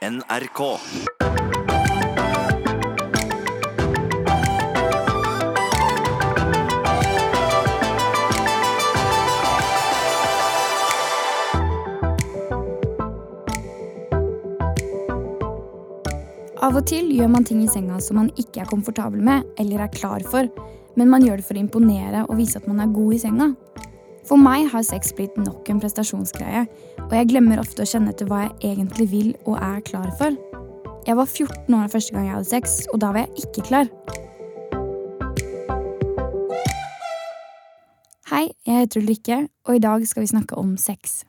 NRK. Av og til gjør man ting i senga som man ikke er komfortabel med eller er klar for, men man gjør det for å imponere og vise at man er god i senga. For meg har sex blitt nok en prestasjonsgreie, og jeg glemmer ofte å kjenne etter hva jeg egentlig vil og er klar for. Jeg var 14 år første gang jeg hadde sex, og da var jeg ikke klar. Hei, jeg heter Ulrikke, og i dag skal vi snakke om sex.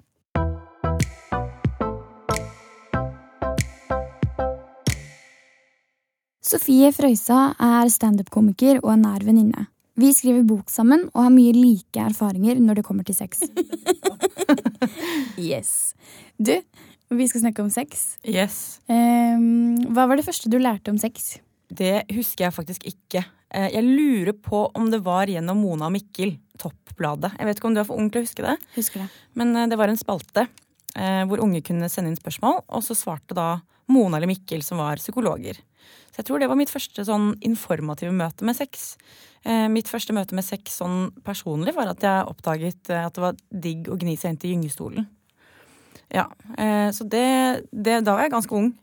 Sofie Frøysa er standup-komiker og en nær venninne. Vi skriver bok sammen og har mye like erfaringer når det kommer til sex. yes. Du, vi skal snakke om sex. Yes. Um, hva var det første du lærte om sex? Det husker jeg faktisk ikke. Eh, Jeg lurer på om det var gjennom Mona og Mikkel, Toppbladet. Jeg vet ikke om du er for ung til å huske det, Husker det. men eh, det var en spalte eh, hvor unge kunne sende inn spørsmål, og så svarte da Mona eller Mikkel, som var psykologer. Så jeg tror det var mitt første sånn informative møte med sex. Eh, mitt første møte med sex sånn personlig var at jeg oppdaget eh, at det var digg å gni seg inn til gyngestolen. Ja, eh, så det, det Da var jeg ganske ung.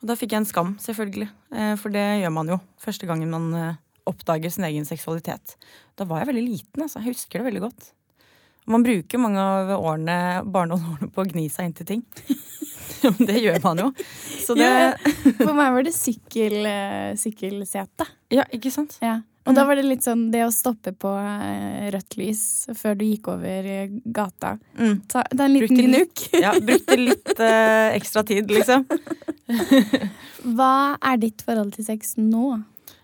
Og da fikk jeg en skam, selvfølgelig. Eh, for det gjør man jo første gangen man eh, oppdager sin egen seksualitet. Da var jeg veldig liten, altså. Jeg husker det veldig godt. Man bruker mange av årene, barndomsårene på å gni seg inn til ting. Det gjør man jo. Så det Ja, For meg var det sykkel, eh, sykkelsete. Ja, ikke sant? Ja. Og da var det litt sånn det å stoppe på eh, rødt lys før du gikk over eh, gata. Mm. Ta, det er en liten gnukk. Ja, brukte litt eh, ekstra tid, liksom. Hva er ditt forhold til sex nå?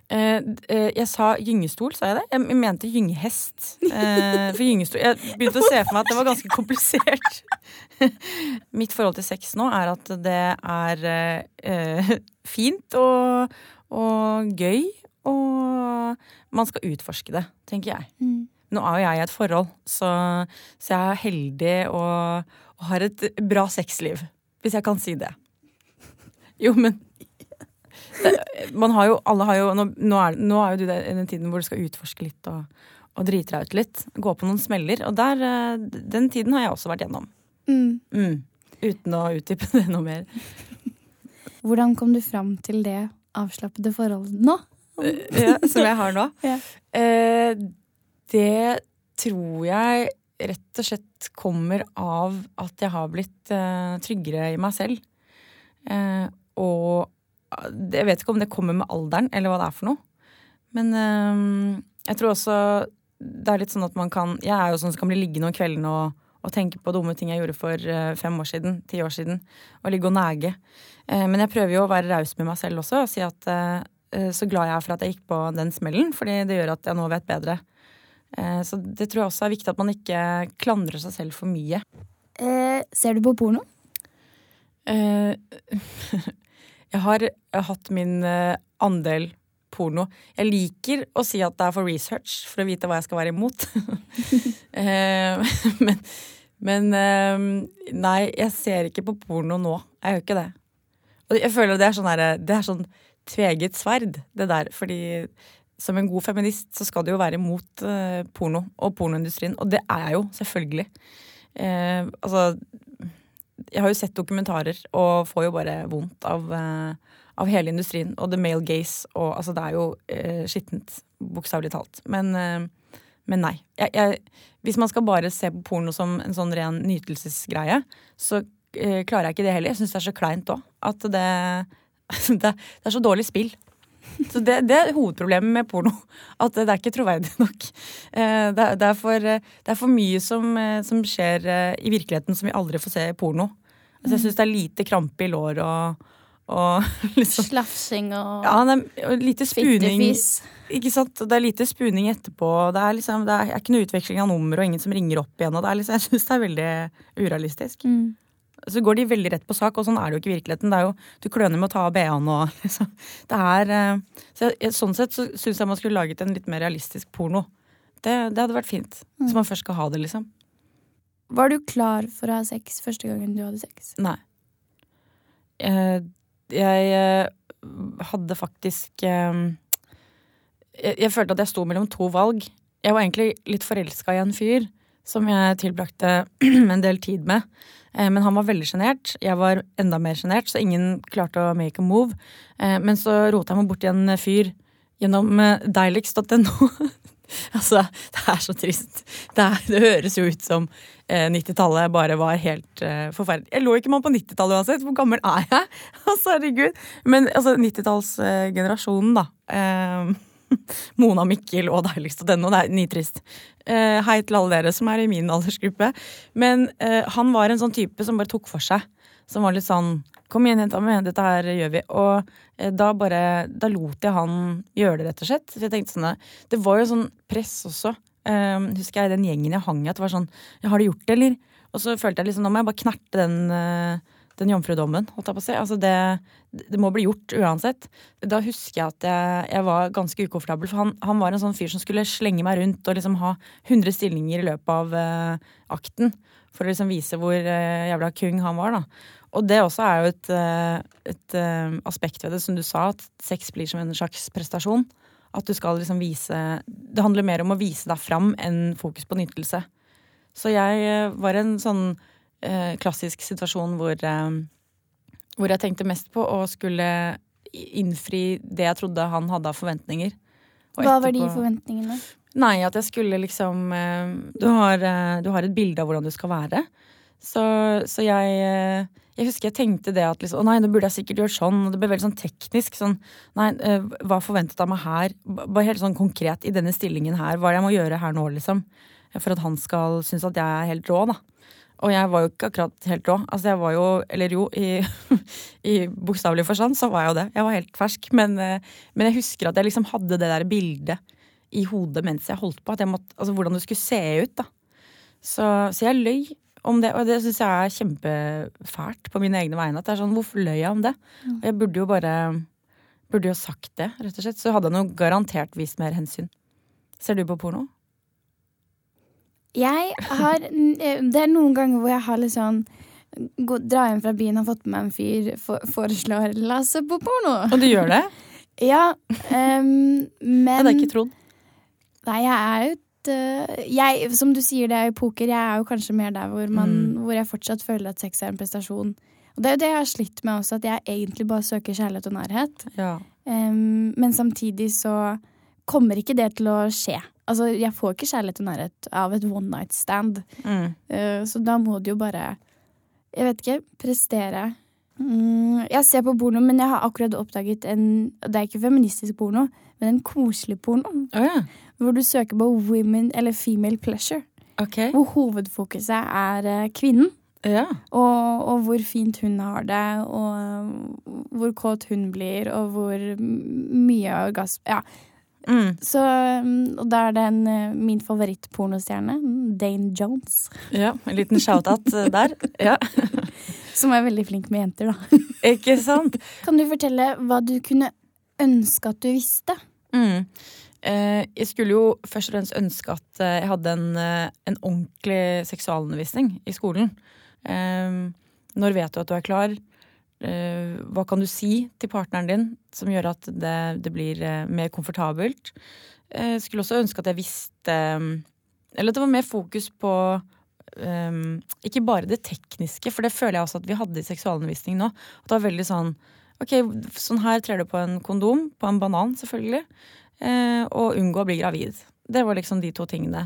Eh, eh, jeg sa gyngestol, sa jeg det? Jeg mente gyngehest. Eh, for gyngestol Jeg begynte å se for meg at det var ganske komplisert. Mitt forhold til sex nå er at det er fint og, og gøy, og man skal utforske det, tenker jeg. Mm. Nå er jo jeg i et forhold, så, så jeg er heldig og, og har et bra sexliv. Hvis jeg kan si det. Jo, men man har jo, alle har jo Nå, nå, er, nå er jo du i den tiden hvor du skal utforske litt og, og drite deg ut litt. Gå på noen smeller. Og der, eh, den tiden har jeg også vært gjennom. Mm. Mm. Uten å utdype det noe mer. Hvordan kom du fram til det avslappede forholdet nå? ja, som jeg har nå. Ja. Eh, det tror jeg rett og slett kommer av at jeg har blitt eh, tryggere i meg selv. Eh, og jeg vet ikke om det kommer med alderen, eller hva det er for noe. Men eh, jeg tror også det er litt sånn at man kan Jeg er jo sånn som kan bli liggende om kvelden og, og tenke på dumme ting jeg gjorde for eh, fem år siden, ti år siden, og ligge og nege. Eh, men jeg prøver jo å være raus med meg selv også og si at så glad jeg er for at jeg gikk på den smellen, fordi det gjør at jeg nå vet bedre. Eh, Så det tror jeg også er viktig at man ikke klandrer seg selv for mye. Eh, ser du på porno? Eh, Jeg har hatt min eh, andel porno. Jeg liker å si at det er for research, for å vite hva jeg skal være imot. Eh, men men eh, nei, jeg ser ikke på porno nå. Jeg gjør ikke det. Og jeg føler det er sånn, sånn tveget sverd, det der. Fordi som en god feminist så skal du jo være imot porno og pornoindustrien. Og det er jeg jo, selvfølgelig. Eh, altså Jeg har jo sett dokumentarer og får jo bare vondt av, eh, av hele industrien. Og the male gaze. Og altså, det er jo eh, skittent, bokstavelig talt. Men, eh, men nei. Jeg, jeg, hvis man skal bare se på porno som en sånn ren nytelsesgreie, så eh, klarer jeg ikke det heller. Jeg syns det er så kleint òg. At det, det, det er så dårlig spill. Så det, det er hovedproblemet med porno. At det er ikke troverdig nok. Eh, Det er, det er, for, det er for mye som, eh, som skjer eh, i virkeligheten som vi aldri får se i porno. Altså, jeg syns det er lite krampe i lår og, og liksom Slafsing og Ja, det er og lite spuning. fittefis. Ikke sant? Det er lite spuning etterpå. Det er, liksom, det er ikke noe utveksling av nummer og ingen som ringer opp igjen. Og det er liksom, jeg syns det er veldig urealistisk. Mm. Så går de veldig rett på sak, og sånn er det jo ikke i virkeligheten. Det er jo, Du kløner med å ta av BH-en og liksom. Det er eh, så jeg, Sånn sett så syns jeg man skulle laget en litt mer realistisk porno. Det, det hadde vært fint. Hvis man først skal ha det, liksom. Var du klar for å ha sex første gangen du hadde sex? Nei. Jeg, jeg eh, hadde faktisk eh, jeg, jeg følte at jeg sto mellom to valg. Jeg var egentlig litt forelska i en fyr som jeg tilbrakte en del tid med. Eh, Men han var veldig sjenert. Jeg var enda mer sjenert, så ingen klarte å make a move. Eh, Men så rota jeg meg borti en fyr gjennom deiligst.no. deilix.no. altså, det er så trist. Det, er, det høres jo ut som eh, 90-tallet bare var helt eh, forferdelig. Jeg lå ikke med han på 90-tallet uansett. Hvor gammel er jeg? Altså, herregud. Men altså, 90-tallsgenerasjonen, da. Mona Mikkel og deiligst.no. Det er nitrist. Uh, hei til alle dere som er i min aldersgruppe. Men uh, han var en sånn type som bare tok for seg. Som var litt sånn Kom igjen, jenta mi, dette her gjør vi. Og uh, da bare Da lot jeg han gjøre det, rett og slett. Så jeg tenkte sånn Det var jo sånn press også. Husker jeg den gjengen jeg hang i, at det var sånn Har du gjort det, eller? Og så følte jeg liksom Nå må jeg bare knerte den den jomfrudommen, holdt jeg på å si. Altså det, det må bli gjort uansett. Da husker jeg at jeg, jeg var ganske ukomfortabel, for han, han, var en sånn fyr som skulle slenge meg rundt og liksom ha 100 stillinger i løpet av uh, akten. For å liksom vise hvor uh, jævla kung han var, da. Og det også er jo et, uh, et aspekt ved det, som du sa, at sex blir som en slags prestasjon. At du skal liksom vise Det handler mer om å vise deg fram enn fokus på nytelse. Så jeg var en sånn eh, klassisk situasjon hvor, eh, hvor jeg tenkte mest på å skulle innfri det jeg trodde han hadde av forventninger. Og Hva var de forventningene? Nei, at jeg skulle liksom eh, du, har, eh, du har et bilde av hvordan du skal være. Så, så jeg eh, Jeg husker jeg tenkte det at liksom, å nei, nå burde jeg sikkert gjøre sånn. Og det ble veldig sånn teknisk. Sånn, nei, eh, hva forventet av meg her? Bare helt sånn konkret i denne stillingen her. Hva er det jeg må gjøre her nå, liksom? For at han skal synes at jeg er helt rå, da. Og jeg var jo ikke akkurat helt rå. Altså jeg var jo, eller jo, i, i bokstavelig forstand så var jeg jo det. Jeg var helt fersk. Men, eh, men jeg husker at jeg liksom hadde det der bildet i hodet mens jeg holdt på. At jeg måtte, altså Hvordan det skulle se ut. da. Så, så jeg løy om det, og det syns jeg er kjempefælt på mine egne vegne. At det er sånn, Hvorfor løy jeg om det? Og jeg burde jo bare burde jo sagt det, rett og slett. Så hadde jeg nå garantert vist mer hensyn. Ser du på porno? Jeg har Det er noen ganger hvor jeg har litt sånn gå, Dra hjem fra byen, har fått med meg en fyr, for, foreslår la oss se på porno. Og du gjør det? Ja, um, men Det er ikke Trond? Nei, jeg er jo øh, jeg, Som du sier, det er jo poker. Jeg er jo kanskje mer der hvor, man, Mm. hvor jeg fortsatt føler at sex er en prestasjon. Og det er jo det jeg har slitt med også, at jeg egentlig bare søker kjærlighet og nærhet. Ja. Um, men samtidig så kommer ikke det til å skje. Altså, jeg får ikke kjærlighet og nærhet av et one night stand. Mm. Uh, så da må du jo bare Jeg vet ikke. Prestere. Mm, jeg ser på porno, men jeg har akkurat oppdaget en Det er ikke feministisk porno, men en koselig porno. Oh, ja. Hvor du søker på women eller female pleasure. Okay. Hvor hovedfokuset er eh, kvinnen. Ja. Og, og hvor fint hun har det, og hvor kåt hun blir, og hvor mye orgasme Ja. Mm. Så, mm, og da er det en, eh, min favorittpornostjerne, Dane Jones, ja. En liten shout-out eh, der. Ja. som er veldig flink med jenter, da. Ikke sant? Kan du fortelle hva du kunne ønske at du visste? Mm. Eh, jeg skulle jo først og fremst ønske at jeg hadde en, en ordentlig seksualundervisning i skolen. Eh, når vet du at du er klar? Eh, hva kan du si til partneren din som gjør at det, det blir eh, mer komfortabelt? Jeg skulle også ønske at jeg visste eh, Eller at det var mer fokus på um, ikke bare det tekniske, for det føler jeg også at vi hadde i seksualundervisning nå. At det var veldig sånn Ok, sånn her trer du på en kondom, på en banan selvfølgelig, eh, og unngå å bli gravid. Det var liksom de to tingene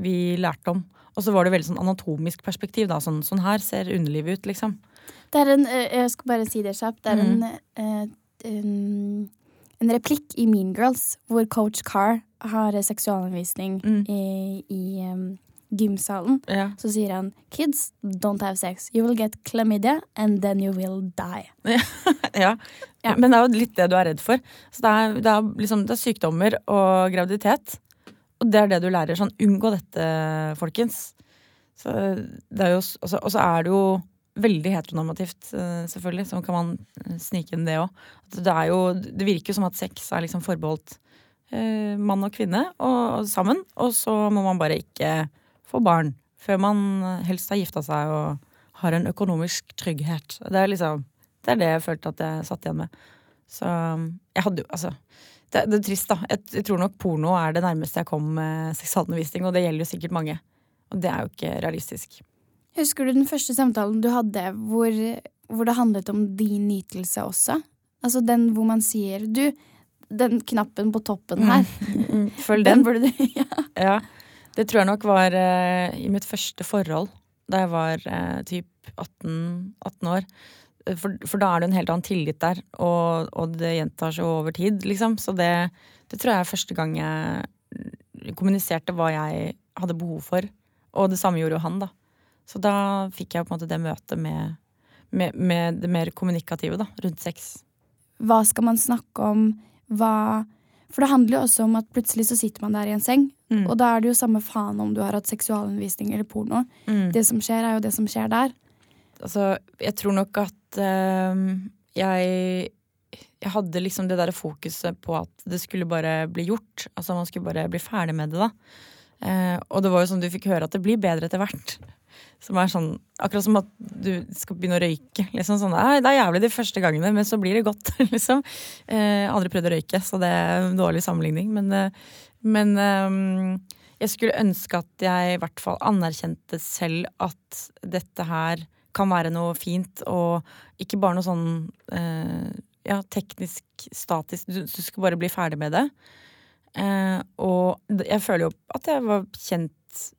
vi lærte om. Og så var det veldig sånn anatomisk perspektiv. da, Sånn, sånn her ser underlivet ut, liksom. Det er en, eh, jeg skal bare si det kjapt. Det er Mm. en, eh, en, en replikk i Mean Girls hvor coach Carr har seksualanvisning seksualundervisning Mm. i, i um, gymsalen. Ja. Så sier han Kids, don't have sex. You will get chlamydia, and then you will die. ja. Ja. Men det er jo litt det du er redd for. Så det er, det er, liksom, det er sykdommer og graviditet. Og det er det du lærer. Sånn, unngå dette, folkens. Så det er jo, altså, og så er det jo veldig heteronormativt, eh, selvfølgelig. Så kan man eh, snike inn det òg. Det, det virker jo som at sex er liksom forbeholdt eh, mann og kvinne og, og sammen. Og så må man bare ikke få barn før man helst har gifta seg og har en økonomisk trygghet. Det er liksom Det er det jeg følte at jeg satt igjen med. Så jeg hadde jo Altså, det, det er trist, da. Jeg, jeg, tror nok porno er det nærmeste jeg kom med seksualundervisning, og det gjelder jo sikkert mange. Og det er jo ikke realistisk. Husker du den første samtalen du hadde hvor, hvor det handlet om din nytelse også? Altså den hvor man sier du, den knappen på toppen her. Mm, mm, følg den. den burde du, ja. ja. Det tror jeg nok var uh, i mitt første forhold, da jeg var uh, typ 18, 18 år. For, for, da er det en helt annen tillit der, og, og det gjentar seg over tid, liksom. Så det, det, tror jeg er første gang jeg kommuniserte hva jeg hadde behov for. Og det samme gjorde jo han, da. Så da fikk jeg på en måte det møtet med, med, med det mer kommunikative da, rundt sex. Hva skal man snakke om? Hva For det handler jo også om at plutselig så sitter man der i en seng, mm. og da er det jo samme faen om du har hatt seksualundervisning eller porno. Mm. Det som skjer, er jo det som skjer der. Altså, jeg tror nok at øh, jeg jeg hadde liksom det der fokuset på at det skulle bare bli gjort. Altså man skulle bare bli ferdig med det, da. Eh, og det var jo sånn du fikk høre at det blir bedre etter hvert. Som er sånn, Akkurat som at du skal begynne å røyke. Liksom sånn, Det er jævlig de første gangene, men så blir det godt. liksom. Eh, aldri prøvd å røyke, så det er en dårlig sammenligning. Men, eh, men eh, jeg skulle ønske at jeg i hvert fall anerkjente selv at dette her kan være noe fint, og ikke bare noe sånn eh, ja, teknisk statisk. Du, du, skal bare bli ferdig med det. Eh, og jeg føler jo at jeg var kjent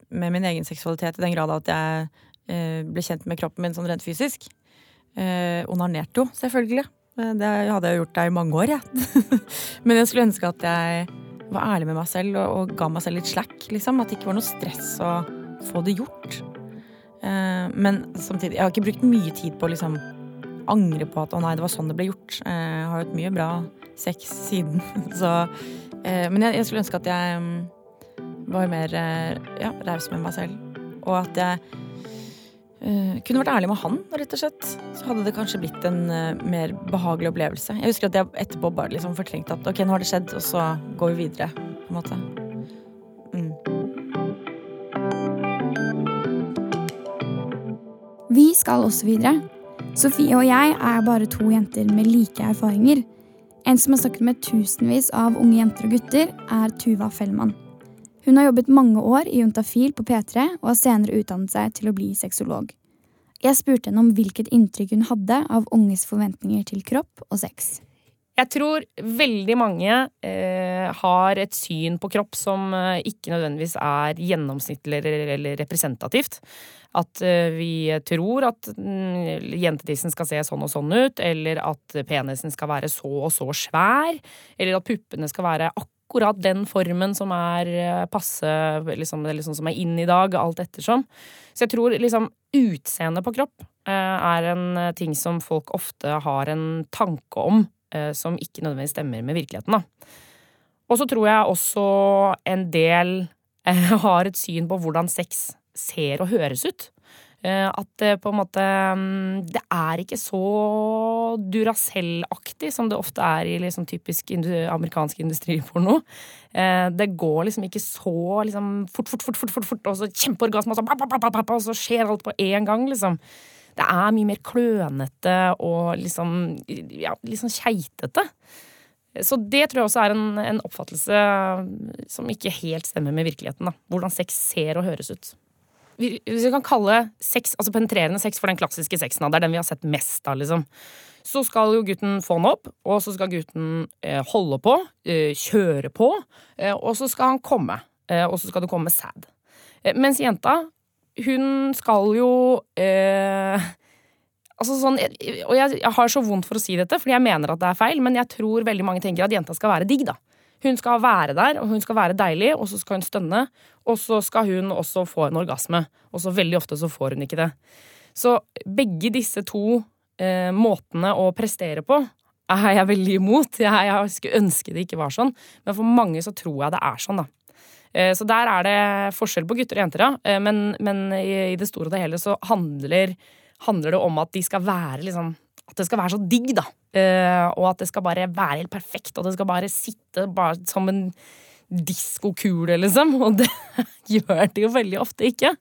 med min egen seksualitet i den grad at jeg eh, ble kjent med kroppen min sånn rent fysisk. Eh, onanerte jo, selvfølgelig. Eh, det hadde jeg gjort det i mange år. Ja. Men jeg skulle ønske at jeg var ærlig med meg selv og, og, ga meg selv litt slack. Liksom. At det ikke var noe stress å få det gjort. Eh, men samtidig, jeg har ikke brukt mye tid på å liksom angre på at å nei, det var sånn det ble gjort. Eh, jeg har hatt mye bra sex siden. Så, eh, men jeg, jeg skulle ønske at jeg mm, var mer eh, ja, raus med meg selv. Og at jeg uh, kunne vært ærlig med han, rett og slett. Så hadde det kanskje blitt en uh, mer behagelig opplevelse. Jeg husker at jeg etterpå bare liksom fortrengte at ok, nå har det skjedd, og så går vi videre. på en måte. Mm. Vi skal også videre. Sofie og jeg er bare to jenter med like erfaringer. En som har snakket med tusenvis av unge jenter og gutter, er Tuva Fellmann. Hun har jobbet mange år i Juntafil på P3 og har senere utdannet seg til å bli sexolog. Jeg spurte henne om hvilket inntrykk hun hadde av unges forventninger til kropp og sex. Jeg tror veldig mange eh, har et syn på kropp som eh, ikke nødvendigvis er gjennomsnittlig eller, representativt. At eh, vi tror at mm, jentetissen skal se sånn og sånn ut, eller at penisen skal være så og så svær, eller at puppene skal være akkurat akkurat den formen som er eh, passe, liksom, liksom som er inn i dag, alt ettersom. Så jeg tror liksom utseendet på kropp eh, er en eh, ting som folk ofte har en tanke om, som ikke nødvendigvis stemmer med virkeligheten, da. Og så tror jeg også en del har et syn på hvordan sex ser og høres ut. Eh, at det på en måte mm, Det er ikke så Duracell-aktig som det ofte er i liksom typisk amerikansk industriporno. Eh, det går liksom ikke så liksom fort, fort, fort, fort, fort, fort og så kjempeorgasme, og så, og så skjer alt på én gang, liksom. Det er mye mer klønete og liksom ja, liksom keitete. Så det tror jeg også er en, en, oppfattelse som ikke helt stemmer med virkeligheten. da. Hvordan sex ser og høres ut hvis vi kan kalle sex, altså penetrerende sex for den klassiske sexen, det er den vi har sett mest av, liksom. Så skal jo gutten få den opp, og så skal gutten eh, holde på, eh, kjøre på, eh, og så skal han komme. Eh, og så skal det komme sæd. Eh, mens jenta, hun skal jo eh, Altså sånn, og jeg, jeg, har så vondt for å si dette, fordi jeg mener at det er feil, men jeg tror veldig mange tenker at jenta skal være digg, da. Hun skal være der, og hun skal være deilig, og så skal hun stønne. Og så skal hun også få en orgasme. Og så veldig ofte så får hun ikke det. Så begge disse to eh, måtene å prestere på er jeg veldig imot. Jeg, jeg, skulle ønske det ikke var sånn, men for mange så tror jeg det er sånn, da. Eh, så der er det forskjell på gutter og jenter, ja. Eh, men, men i, det store og det hele så handler, handler det om at de skal være liksom At det skal være så digg, da. Uh, og at det skal bare være helt perfekt, og det skal bare sitte bare som en diskokule, liksom. Og det gjør det jo veldig ofte ikke.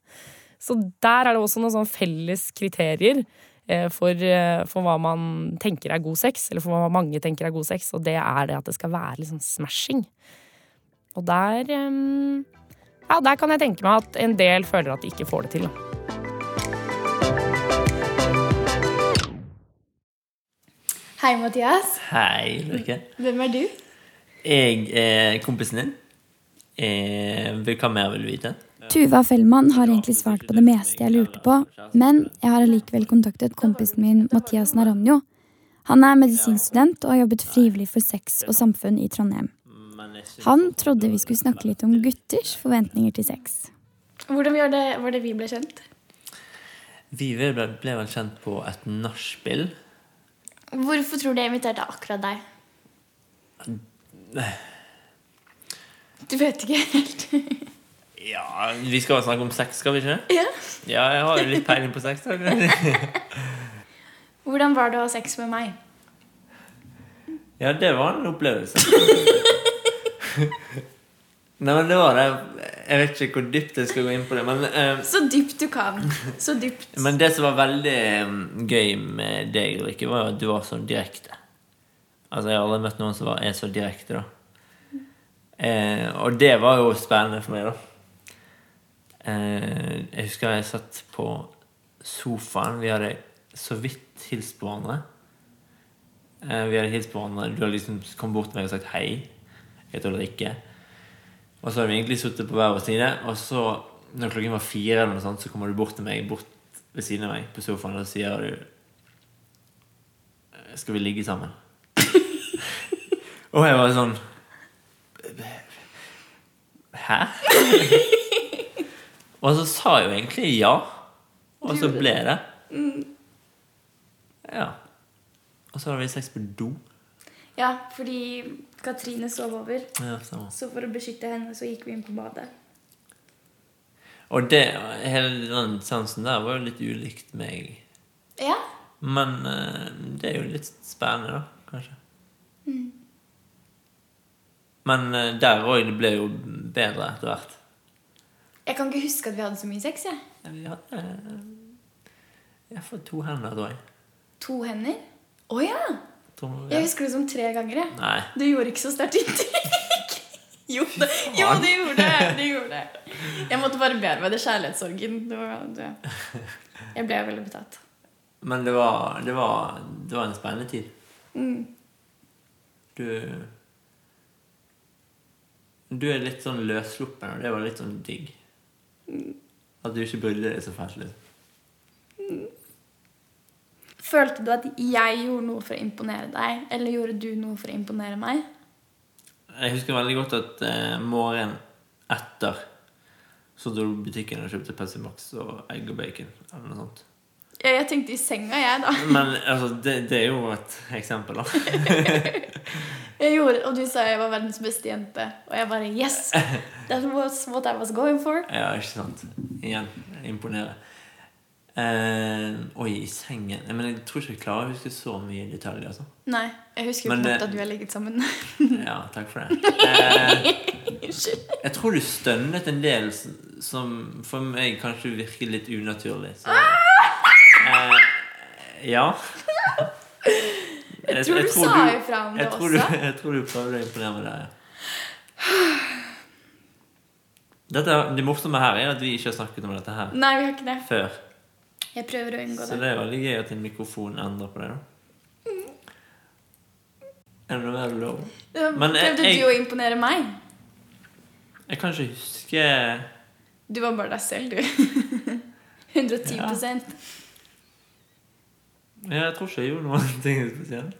Så der er det også noen sånne felles kriterier eh, for, eh, for hva man tenker er god sex, eller for hva mange tenker er god sex, og det er det at det skal være liksom smashing. Og der eh, Ja, der kan jeg tenke meg at en del føler at de ikke får det til. Da. Hei, Mathias. Hei, Ulrikke. Hvem er du? Jeg er kompisen din. Jeg, hva mer vil du vite? Tuva Fellmann har egentlig svart på det meste jeg lurte på, men jeg har allikevel kontaktet kompisen min Mathias Naranjo. Han er medisinstudent og har jobbet frivillig for sex og samfunn i Trondheim. Han trodde vi skulle snakke litt om gutters forventninger til sex. Hvordan var det, var det vi ble kjent? Vi ble, ble vel kjent på et nachspiel. Hvorfor tror du jeg inviterte akkurat deg? Du vet ikke helt. Ja, vi skal snakke om sex, skal vi ikke? Ja. Ja, jeg har jo litt peiling på sex. Hvordan var det å ha sex med meg? Ja, det var en opplevelse. Nei, men det var det. Jeg vet ikke hvor dypt jeg skal gå inn på det. Men, uh, Så dypt du kan. Så dypt. men det som var veldig eh, gøy med deg, Ulrikke, var jo at du var så direkte. Altså, jeg har aldri møtt noen som var, er så direkte, da. Uh, og det var jo spennende for meg, da. Uh, jeg husker jeg satt på sofaen. Vi hadde så vidt hilst på hverandre. Vi hadde hilst på hverandre. Du hadde liksom kommet bort til meg og sagt hei. Jeg heter Ulrikke. Og så hadde vi egentlig sittet på hver vår side, og så, når klokken var fire, eller noe sånt, så kommer du bort til meg, bort ved siden av meg på sofaen, og sier du Skal vi ligge sammen? og jeg var sånn Hæ? og så sa jeg jo egentlig ja. Og så ble det. Ja. Og så hadde vi sex på do. Ja, fordi Katrine sov over. Ja. Så for å beskytte henne, så gikk vi inn på badet. Og det, hele den sansen der var jo litt ulikt meg. Ja. Men eh, det er jo litt spennende, da, kanskje. Men eh, der òg, det ble jo bedre etter hvert. Jeg kan ikke huske at vi hadde så mye sex, jeg. Vi hadde Iallfall to hender, tror jeg. To hender. Å ja! Tror jeg. Jeg husker det som tre ganger, jeg. Nei. Du gjorde ikke så sterkt inntrykk. Jo, det, jo, det gjorde det. det gjorde det. Jeg måtte bare bearbeide kjærlighetssorgen. Det var, det. Jeg ble veldig betatt. Men det var, det var, det var en spennende tid. Mm. Du Du er litt sånn løssluppen, og det var litt sånn digg. At du ikke brydde deg så fælt. Liksom. Følte du at jeg gjorde noe for å imponere deg, eller gjorde du noe for å imponere meg? Jeg husker veldig godt at eh, morgenen etter så dro du butikken og kjøpte Pepsi Max og egg og bacon. Eller noe sånt. Ja, jeg tenkte i senga, jeg, da. Men altså, det, det er jo et eksempel, da. Jeg gjorde, og du sa jeg var verdens beste jente. Og jeg bare Yes! That was what I was going for. Ja, ikke sant. Igjen. Imponerer. Eh, oi, i sengen Men jeg tror ikke jeg klarer å huske så mye detaljer. Altså. Nei, jeg husker jo Men knapt at vi har ligget sammen. Ja, takk for det. Eh, jeg tror du stønnet en del som for meg kanskje virker litt unaturlig. Så, eh, ja. Jeg tror du sa ifra om det jeg du, også. jeg tror du prøvde å imponere meg der, ja. Dette, det morsomme her er at vi ikke har snakket om dette her Nei, vi har ikke det. før. Jeg prøver å unngå Så det. det er veldig gøy at en mikrofon endrer på det. da Er det du lover? Men jeg- Prøvde du å imponere meg? Jeg kan ikke huske Du var bare deg selv, du. 110 Ja, Jeg tror ikke jeg gjorde noen ting spesielt.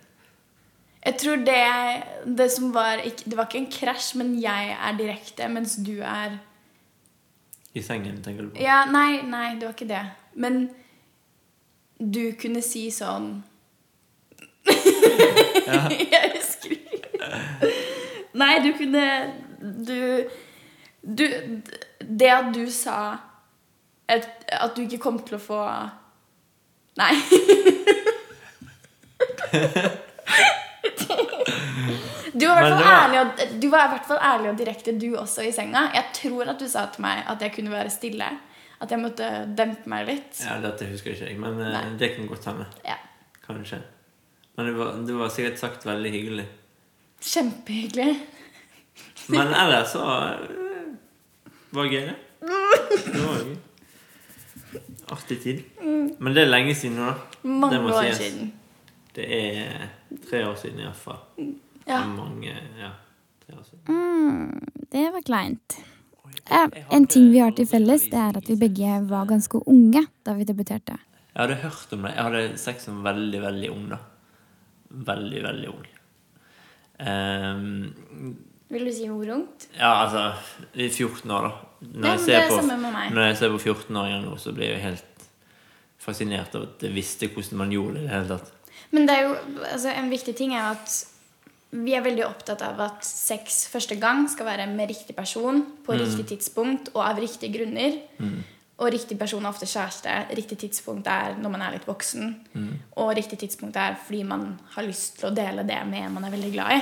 Jeg tror det, det som var ikke, Det var ikke en krasj, men jeg er direkte, mens du er I sengen, tenker du på? Ja, nei, nei, det var ikke det. Men du kunne si sånn Jeg husker ikke. Nei, du kunne Du Du Det at du sa et, at du ikke kom til å få Nei. Du var, var- og, du var i hvert fall ærlig og direkte, du også, i senga. Jeg tror at du sa til meg at jeg kunne være stille. At jeg måtte dempe meg litt. Ja, Dette husker ikke jeg, men eh, Nei. det kan godt hende. Ja. Kanskje. Men det var, det var sikkert sagt veldig hyggelig. Kjempehyggelig. Men ellers så eh, var det gøy, det. Det var gøy. Artig tid. Men det er lenge siden nå, da. Det Mange år siden. Det er tre år siden iallfall. Ja. Mange Ja. År. Mm, det var kleint. Ja, en ting vi har til felles, det er at vi begge var ganske unge da vi debuterte. Jeg hadde hørt om det. Jeg hadde sex som veldig, veldig ung, da. Veldig, veldig ung. Um, Vil du si hvor ungt? ja, altså I 14 år, da. Når Nei, jeg ser er på, når jeg ser på 14-åringer nå, så blir jeg helt fascinert av at jeg visste hvordan man gjorde det i det hele tatt. Men det er jo, altså, en viktig ting er at vi er veldig opptatt av at sex første gang skal være med riktig person på riktig tidspunkt og av riktige grunner. Og riktig person er ofte kjæreste. Riktig tidspunkt er når man er litt voksen. Og riktig tidspunkt er fordi man har lyst til å dele det med en man er veldig glad i.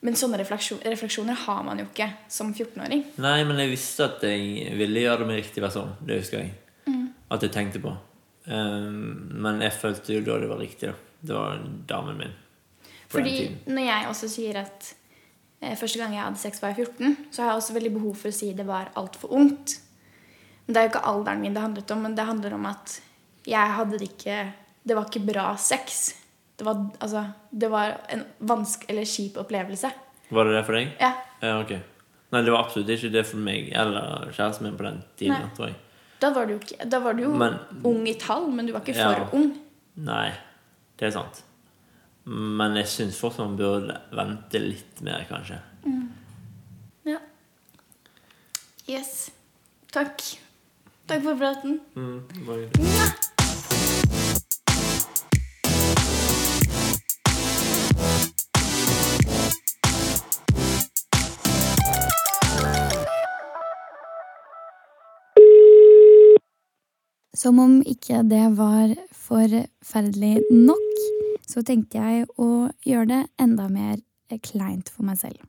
Men sånne refleksjon, refleksjoner har man jo ikke som 14-åring. Nei, men jeg visste at jeg ville gjøre det med riktig person. Det husker jeg. At jeg tenkte på. Um, men jeg følte jo da det var riktig, da. Det var damen min. På Fordi når jeg også sier at eh, første gang jeg hadde sex var jeg 14, så har jeg også veldig behov for å si det var altfor ungt. Men det er jo ikke alderen min det handlet om, men det handler om at jeg hadde det ikke Det var ikke bra sex. Det var, altså, det var en vanske eller kjip opplevelse. Var det det for deg? Ja, Ja, ok. Nei, det var absolutt ikke det for meg eller kjæresten min på den tiden, Nei. tror jeg. Da var du, ikke, da var du jo Men- ung i tall, men du var ikke Ja. for ung. Nei, det er sant. Men jeg syns fortsatt man burde vente litt mer, kanskje. Ja. Yes. Takk. Takk for praten. Mm, bare- Som om ikke det var forferdelig nok, så tenkte jeg å gjøre det enda mer kleint for meg selv.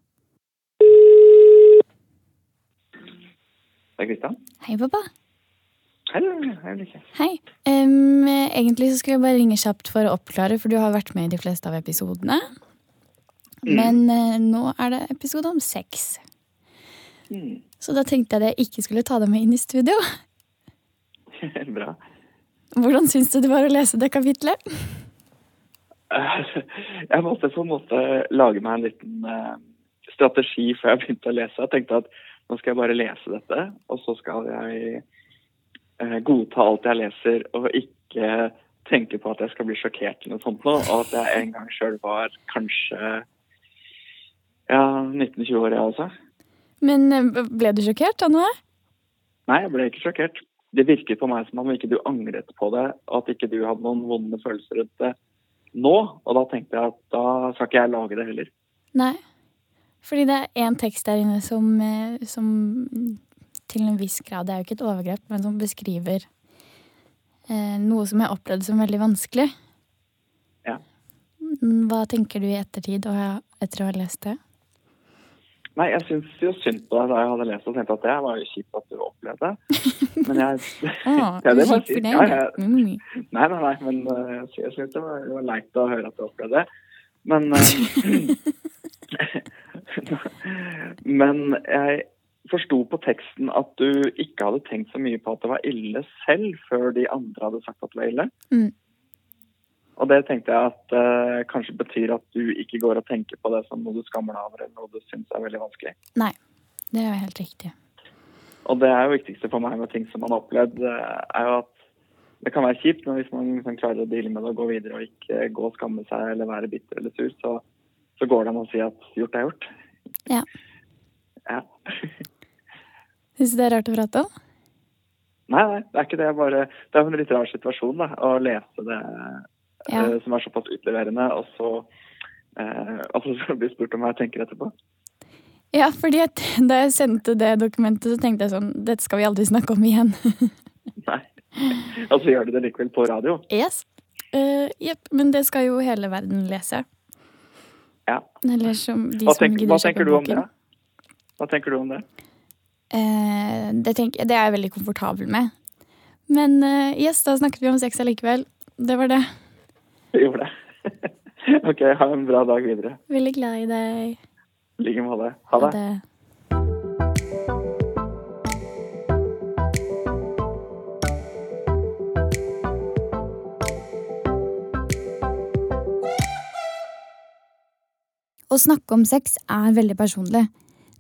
Det er Kristian. Hei, pappa. Hei, hei, Hei. Em, egentlig så skulle jeg bare ringe kjapt for å oppklare, for du har vært med i de fleste av episodene. Men eh, nå er det episode om sex. Mm. Så da tenkte jeg at jeg ikke skulle ta deg med inn i studio. Bra. Hvordan syns du det var å lese det kapitlet? Jeg måtte på en måte lage meg en liten eh, strategi før jeg begynte å lese. Jeg tenkte at nå skal jeg bare lese dette, og så skal jeg eh, godta alt jeg leser, og ikke tenke på at jeg skal bli sjokkert eller noe sånt nå, og at jeg en gang sjøl var kanskje ja, 19-20 år, jeg også. Men eh, ble du sjokkert da nå? Nei, jeg ble ikke sjokkert. Det virket på meg som om ikke du angret på det, og at ikke du hadde noen vonde følelser rundt det nå. Og da tenkte jeg at da skal ikke jeg lage det heller. Nei. Fordi det er én tekst der inne som, eh, som til en viss grad, det er jo ikke et overgrep, men som beskriver eh, noe som jeg opplevde som veldig vanskelig. Ja. Hva tenker du i ettertid og etter å ha lest det? Nei, jeg syns jo synd på deg da jeg hadde lest og tenkte at det var jo kjipt at du opplevde det. Men jeg Å, Ja, det var, for deg, Ja, jeg-. Nei, nei, nei, men eh, jeg syns det, var- var leit å høre at du opplevde det. Men eh, Men jeg forsto på teksten at du ikke hadde tenkt så mye på at det var ille selv, før de andre hadde sagt at det var ille. Mm. Og det tenkte jeg at eh, kanskje betyr at du ikke går og tenker på det som noe du skammer deg over, eller noe du syns er veldig vanskelig. Nei, det er jo helt riktig. Og det er jo viktigste for meg med ting som man har opplevd, eh, er jo at det kan være kjipt, men hvis man liksom klarer å deale med det og gå videre og ikke gå og skamme seg eller være bitter eller sur, så, så går det an å si at gjort er gjort. Ja. Ja. Syns du det er rart å prate om? Nei, nei, det er ikke det. Bare, det er en litt rar situasjon da, å lese det Ja. eh, som er såpass utleverende, og så, eh, og så bli spurt om hva jeg tenker etterpå. Ja, fordi at da jeg sendte det dokumentet, så tenkte jeg sånn Dette skal vi aldri snakke om igjen. Nei. Og så gjør du det likevel på radio. yes. Jepp. Uh, men det skal jo hele verden lese. Ja. Eller som de Hva, som tenk, gidder kjøpe tenker du om det? Hva tenker du om det? Uh, det, tenk, det er jeg veldig komfortabel med. Men uh, yes, da snakket vi om sex allikevel. Det var det. Vi gjorde det. ok, ha en bra dag videre. Veldig glad i deg. I like måte. Ha det. Ha det. Å snakke om sex er veldig personlig.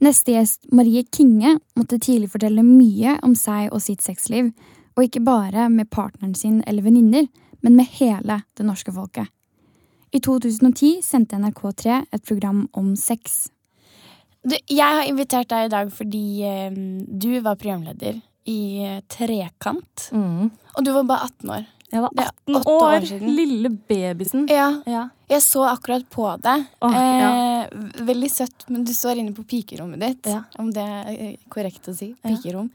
Neste gjest, Marie Kinge, måtte tidlig fortelle mye om seg og sitt sexliv, og ikke bare med partneren sin eller venninner, men med hele det norske folket. I 2010 sendte NRK3 et program om sex. Du, jeg har invitert deg i dag fordi eh, du var programleder i eh, Trekant. Og du var bare 18 år. Jeg var er 18 åtte år, år siden. lille babysen. Ja, Ja. jeg så akkurat på deg. Åh, ja. eh, veldig søtt, men du står inne på pikerommet ditt. Ja. Om det er eh, korrekt å si. Pikerom.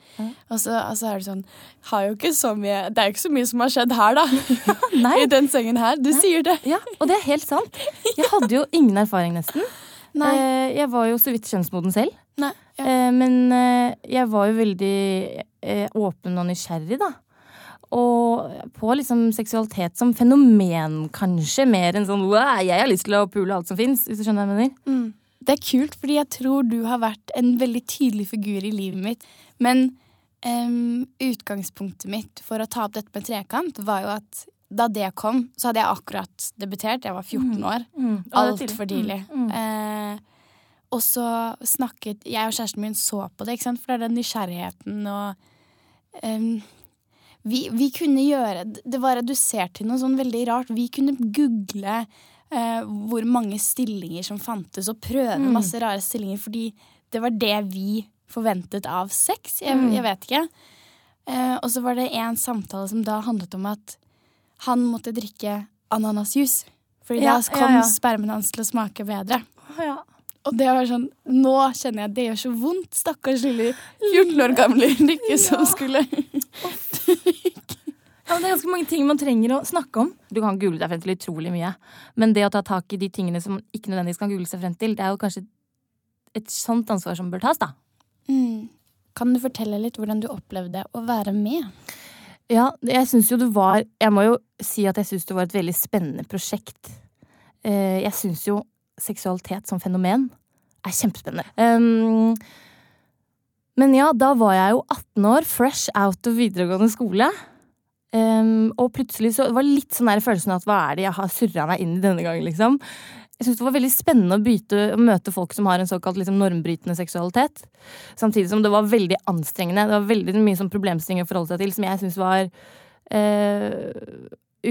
Og, så, er det sånn Har jo ikke så mye Det er jo ikke så mye som har skjedd her, da. Nei. I den sengen her. Du sier det. ja, og det er helt sant. Jeg hadde jo ingen erfaring, nesten. Nei. Eh, Jeg var jo så vidt kjønnsmoden selv. Nei. Ja. Eh, Men jeg var jo veldig åpen og nysgjerrig, da. Og på liksom seksualitet som fenomen, kanskje, mer enn sånn jeg har lyst til å pule alt som fins, hvis du skjønner hva jeg mener. Mm. Det er kult, fordi jeg tror du har vært en veldig tydelig figur i livet mitt. Men um, utgangspunktet mitt for å ta opp dette med trekant, var jo at da det kom, så hadde jeg akkurat debutert. Jeg var 14 år. Mm. Mm. Altfor tidlig. Mm. Mm. Eh, og så snakket Jeg og kjæresten min så på det, for det er den nysgjerrigheten og em, vi, vi kunne gjøre Det var redusert til noe sånn veldig rart. Vi kunne google eh, hvor mange stillinger som fantes, og prøve Mm. masse rare stillinger, fordi det var det vi forventet av sex. Jeg, Mm. jeg vet ikke. Eh, og så var det en samtale som da handlet om at han måtte drikke ananasjuice. Fordi Ja, da kom ja, ja. spermen hans til å smake bedre. Ja. Og det var sånn, nå kjenner jeg at det gjør så vondt. Stakkars lille 14 år gamle Rikke som skulle Ja, det er ganske mange ting man trenger å snakke om. Du kan google deg frem til utrolig mye. Men det å ta tak i de tingene som man ikke nødvendigvis kan google seg frem til, det er jo kanskje et sånt ansvar som bør tas, da. mm. Kan du fortelle litt hvordan du opplevde å være med? Ja, jeg syns jo det var Jeg må jo si at jeg syns det var et veldig spennende prosjekt. Eh, Jeg syns jo seksualitet som fenomen er kjempespennende. Men ja, da var jeg jo 18 år, fresh out of videregående skole. Um, og plutselig så det var litt sånn der følelsen av at hva er det jeg har surra meg inn i denne gangen, liksom. Jeg syns det var veldig spennende å, byte, å møte folk som har en såkalt liksom, normbrytende seksualitet. Samtidig som det var veldig anstrengende. Det var veldig mye sånn problemstillinger å forholde seg til som jeg syns var eh,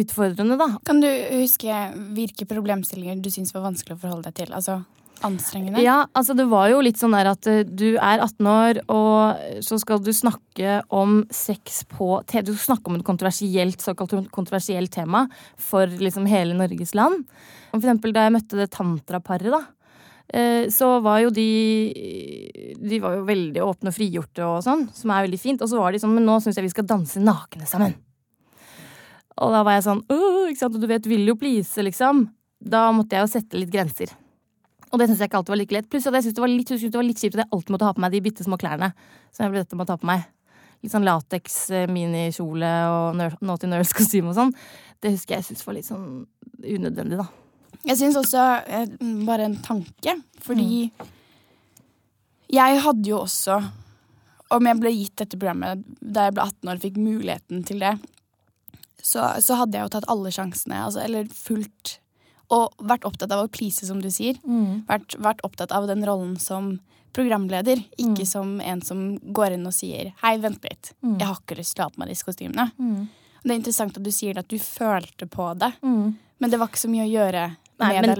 utfordrende, da. Kan du huske hvilke problemstillinger du syns var vanskelig å forholde deg til? Altså anstrengende? Ja, altså det var jo litt sånn der at eh, du er 18 år, og så skal du snakke om sex på TV. Du skal snakke om et kontroversielt, såkalt kontroversielt tema for liksom hele Norges land. For eksempel da jeg møtte det tantraparet, da. eh, Så var jo de De var jo veldig åpne og frigjorte og sånn, som er veldig fint. Og så var de sånn Men nå syns jeg vi skal danse nakne sammen. Og da var jeg sånn uh, ikke sant, og du vet, vil jo please, liksom. Da måtte jeg jo sette litt grenser. Og det syns jeg ikke alltid var like lett. Pluss at jeg syntes det var litt, det var litt kjipt at jeg alltid måtte ha på meg de bitte små klærne som jeg ble dette med å ta på meg. Litt sånn lateks, eh, minikjole og Naughty Nurse-kostyme og sånn. Det husker jeg syntes var litt sånn unødvendig, da. Jeg syns også eh, Bare en tanke. Fordi jeg hadde jo også Om jeg ble gitt dette programmet da jeg ble 18 år og fikk muligheten til det, så, så hadde jeg jo tatt alle sjansene. Altså, eller fulgt Og vært opptatt av å please, som du sier. Vært, vært opptatt av den rollen som programleder, ikke som en som går inn og sier 'hei, vent litt, jeg har ikke lyst til å ha på meg disse kostymene'. Det er interessant at du sier at du følte på det, men det var ikke så mye å gjøre Nei, med men-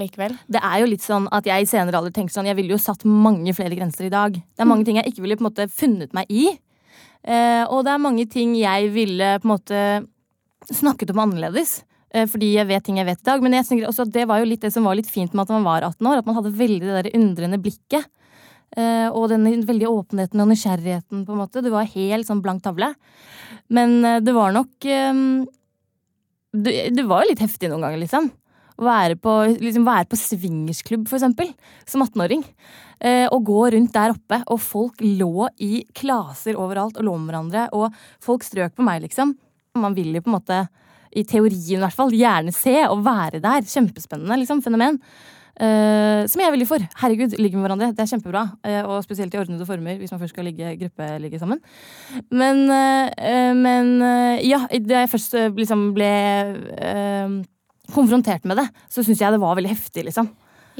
det er jo litt sånn at jeg i senere alder tenker sånn Jeg ville jo satt mange flere grenser i dag. Det er mange ting jeg ikke ville på en måte funnet meg i. Eh, og det er mange ting jeg ville på en måte snakket om annerledes. eh, Fordi jeg vet ting jeg vet i dag. Men jeg tenker også at det var jo litt det som var litt fint med at man var 18 år. At man hadde veldig det der undrende blikket. eh, Og den veldige åpenheten og nysgjerrigheten, på en måte. Det var helt sånn blank tavle. Men eh, det var nok det var jo litt heftig noen ganger, liksom. Å være på, liksom være på swingersklubb, for eksempel, som 18-åring. Eh, og gå rundt der oppe, og folk lå i klaser overalt og lå med hverandre, og folk strøk på meg, liksom. Man vil jo på en måte, i teorien i hvert fall, gjerne se og være der. Kjempespennende liksom, fenomen. Uh, som jeg er veldig for. Herregud, ligge med hverandre. Det er kjempebra. Uh, og spesielt i ordnede former, hvis man først skal ligge gruppeligge sammen. Men, uh, men ja, da jeg først liksom ble konfrontert med det, så syns jeg det var veldig heftig, liksom.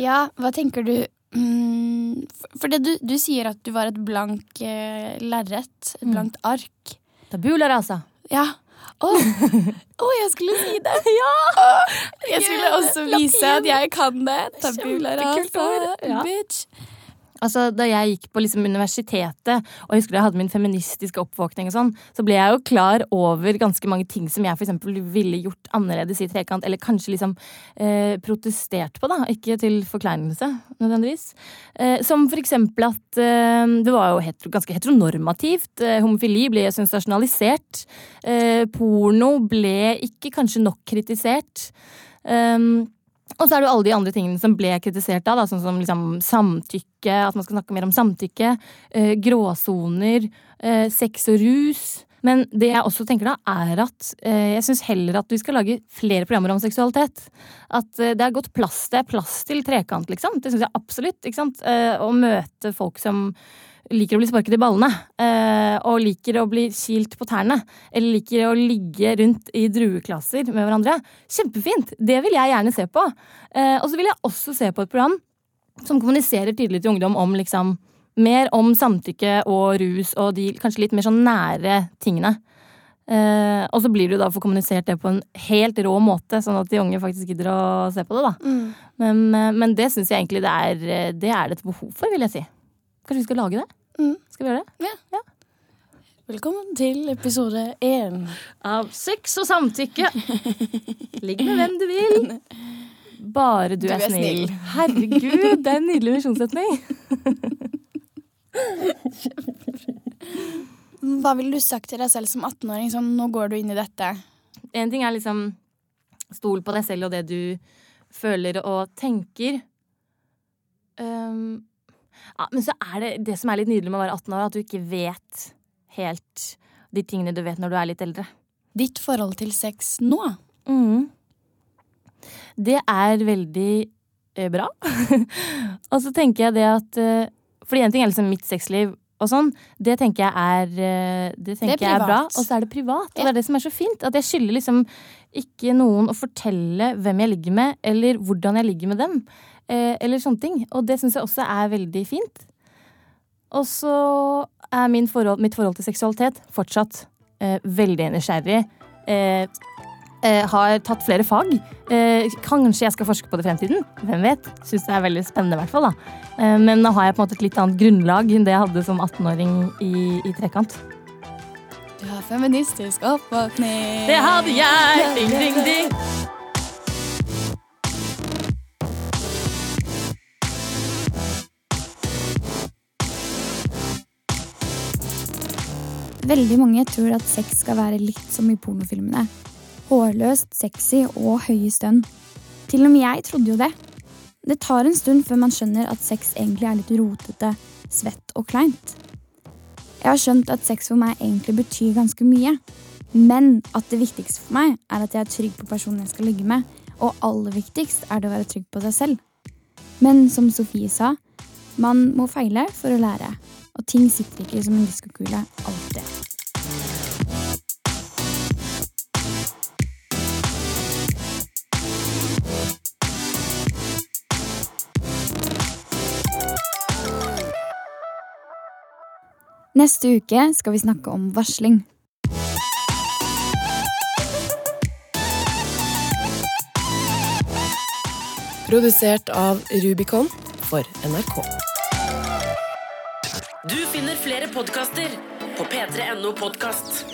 Ja, hva tenker du mm, For det du, du sier at du var et blank lerret, et blankt ark. Tabula rasa. Ja. Å, Å, jeg skulle si det! Ja! Jeg skulle også vise at jeg kan det. Tabula Kjempekult ord. Ja. bitch. Altså, Da jeg gikk på liksom universitetet, og jeg husker da jeg hadde min feministiske oppvåkning, og sånn, så ble jeg jo klar over ganske mange ting som jeg for ville gjort annerledes i Trekant, eller kanskje liksom eh, protestert på, da. Ikke til forkleinelse, nødvendigvis. Eh, som for eksempel at eh, det var jo hetero, ganske heteronormativt. Eh, homofili ble sensasjonalisert. Eh, porno ble ikke kanskje nok kritisert. Um, og så er det jo alle de andre tingene som ble kritisert da, da sånn som liksom samtykke, at man skal snakke mer om samtykke, eh, gråsoner, eh, sex og rus. Men det jeg også tenker da, er at eh, jeg syns heller at vi skal lage flere programmer om seksualitet. At eh, det er godt plass, det er plass til trekant, liksom. Det syns jeg absolutt. ikke sant? Eh, å møte folk som liker å bli sparket i ballene, eh, og liker å bli kilt på tærne, eller liker å ligge rundt i drueklasser med hverandre. Kjempefint! Det vil jeg gjerne se på. Eh, og så vil jeg også se på et program som kommuniserer tydelig til ungdom om liksom mer om samtykke og rus og de kanskje litt mer sånn nære tingene. Eh, og så blir det jo da for få kommunisert det på en helt rå måte, sånn at de unge faktisk gidder å se på det, da. Men, eh, men det syns jeg egentlig det er, det er et behov for, vil jeg si. Kanskje vi skal lage det? Mm. Skal vi gjøre det? Ja Velkommen til episode én. Av sex og samtykke. Ligg med hvem du vil. Bare du, Du er, er snill. snill. Herregud, det er en nydelig visjonssetning. Hva ville du sagt til deg selv som 18-åring? Sånn, nå går du inn i dette. En ting er liksom stol på deg selv og det du føler og tenker. Um, ja, men så er det det som er litt nydelig med å være 18 år, at du ikke vet helt de tingene du vet når du er litt eldre. Ditt forhold til sex nå? Mm. Det er veldig eh, bra. og så tenker jeg det at eh, Fordi en ting er liksom mitt sexliv og sånn. Det tenker jeg er, eh, det tenker Det er er bra. Og så er det privat. Og det er det som er så fint. At jeg skylder liksom ikke noen å fortelle hvem jeg ligger med, eller hvordan jeg ligger med dem. Eh, eller sånne ting. Og det syns jeg også er veldig fint. Og så er min forhold, mitt forhold til seksualitet fortsatt eh, veldig nysgjerrig. Eh, eh, har tatt flere fag. Eh, kanskje jeg skal forske på det i fremtiden. Hvem vet? Syns det er veldig spennende, i hvert fall. da. Eh, men nå har jeg på en måte et litt annet grunnlag enn det jeg hadde som 18-åring i, i Trekant. Du har feministisk oppvåkning. Det hadde jeg! Ding, ding, ding. Veldig mange tror at sex skal være litt som i pornofilmene. Hårløst, sexy og høye stønn. Til og med jeg trodde jo det. Det tar en stund før man skjønner at sex egentlig er litt rotete, svett og kleint. Jeg har skjønt at sex for meg egentlig betyr ganske mye. Men at det viktigste for meg er at jeg er trygg på personen jeg skal ligge med. Og aller viktigst er det å være trygg på seg selv. Men som Sofie sa, man må feile for å lære. Og ting sitter ikke som en diskokule alltid. Neste uke skal vi snakke om varsling. Produsert av Rubicon for NRK. Du finner flere podkaster på p3.no podkast.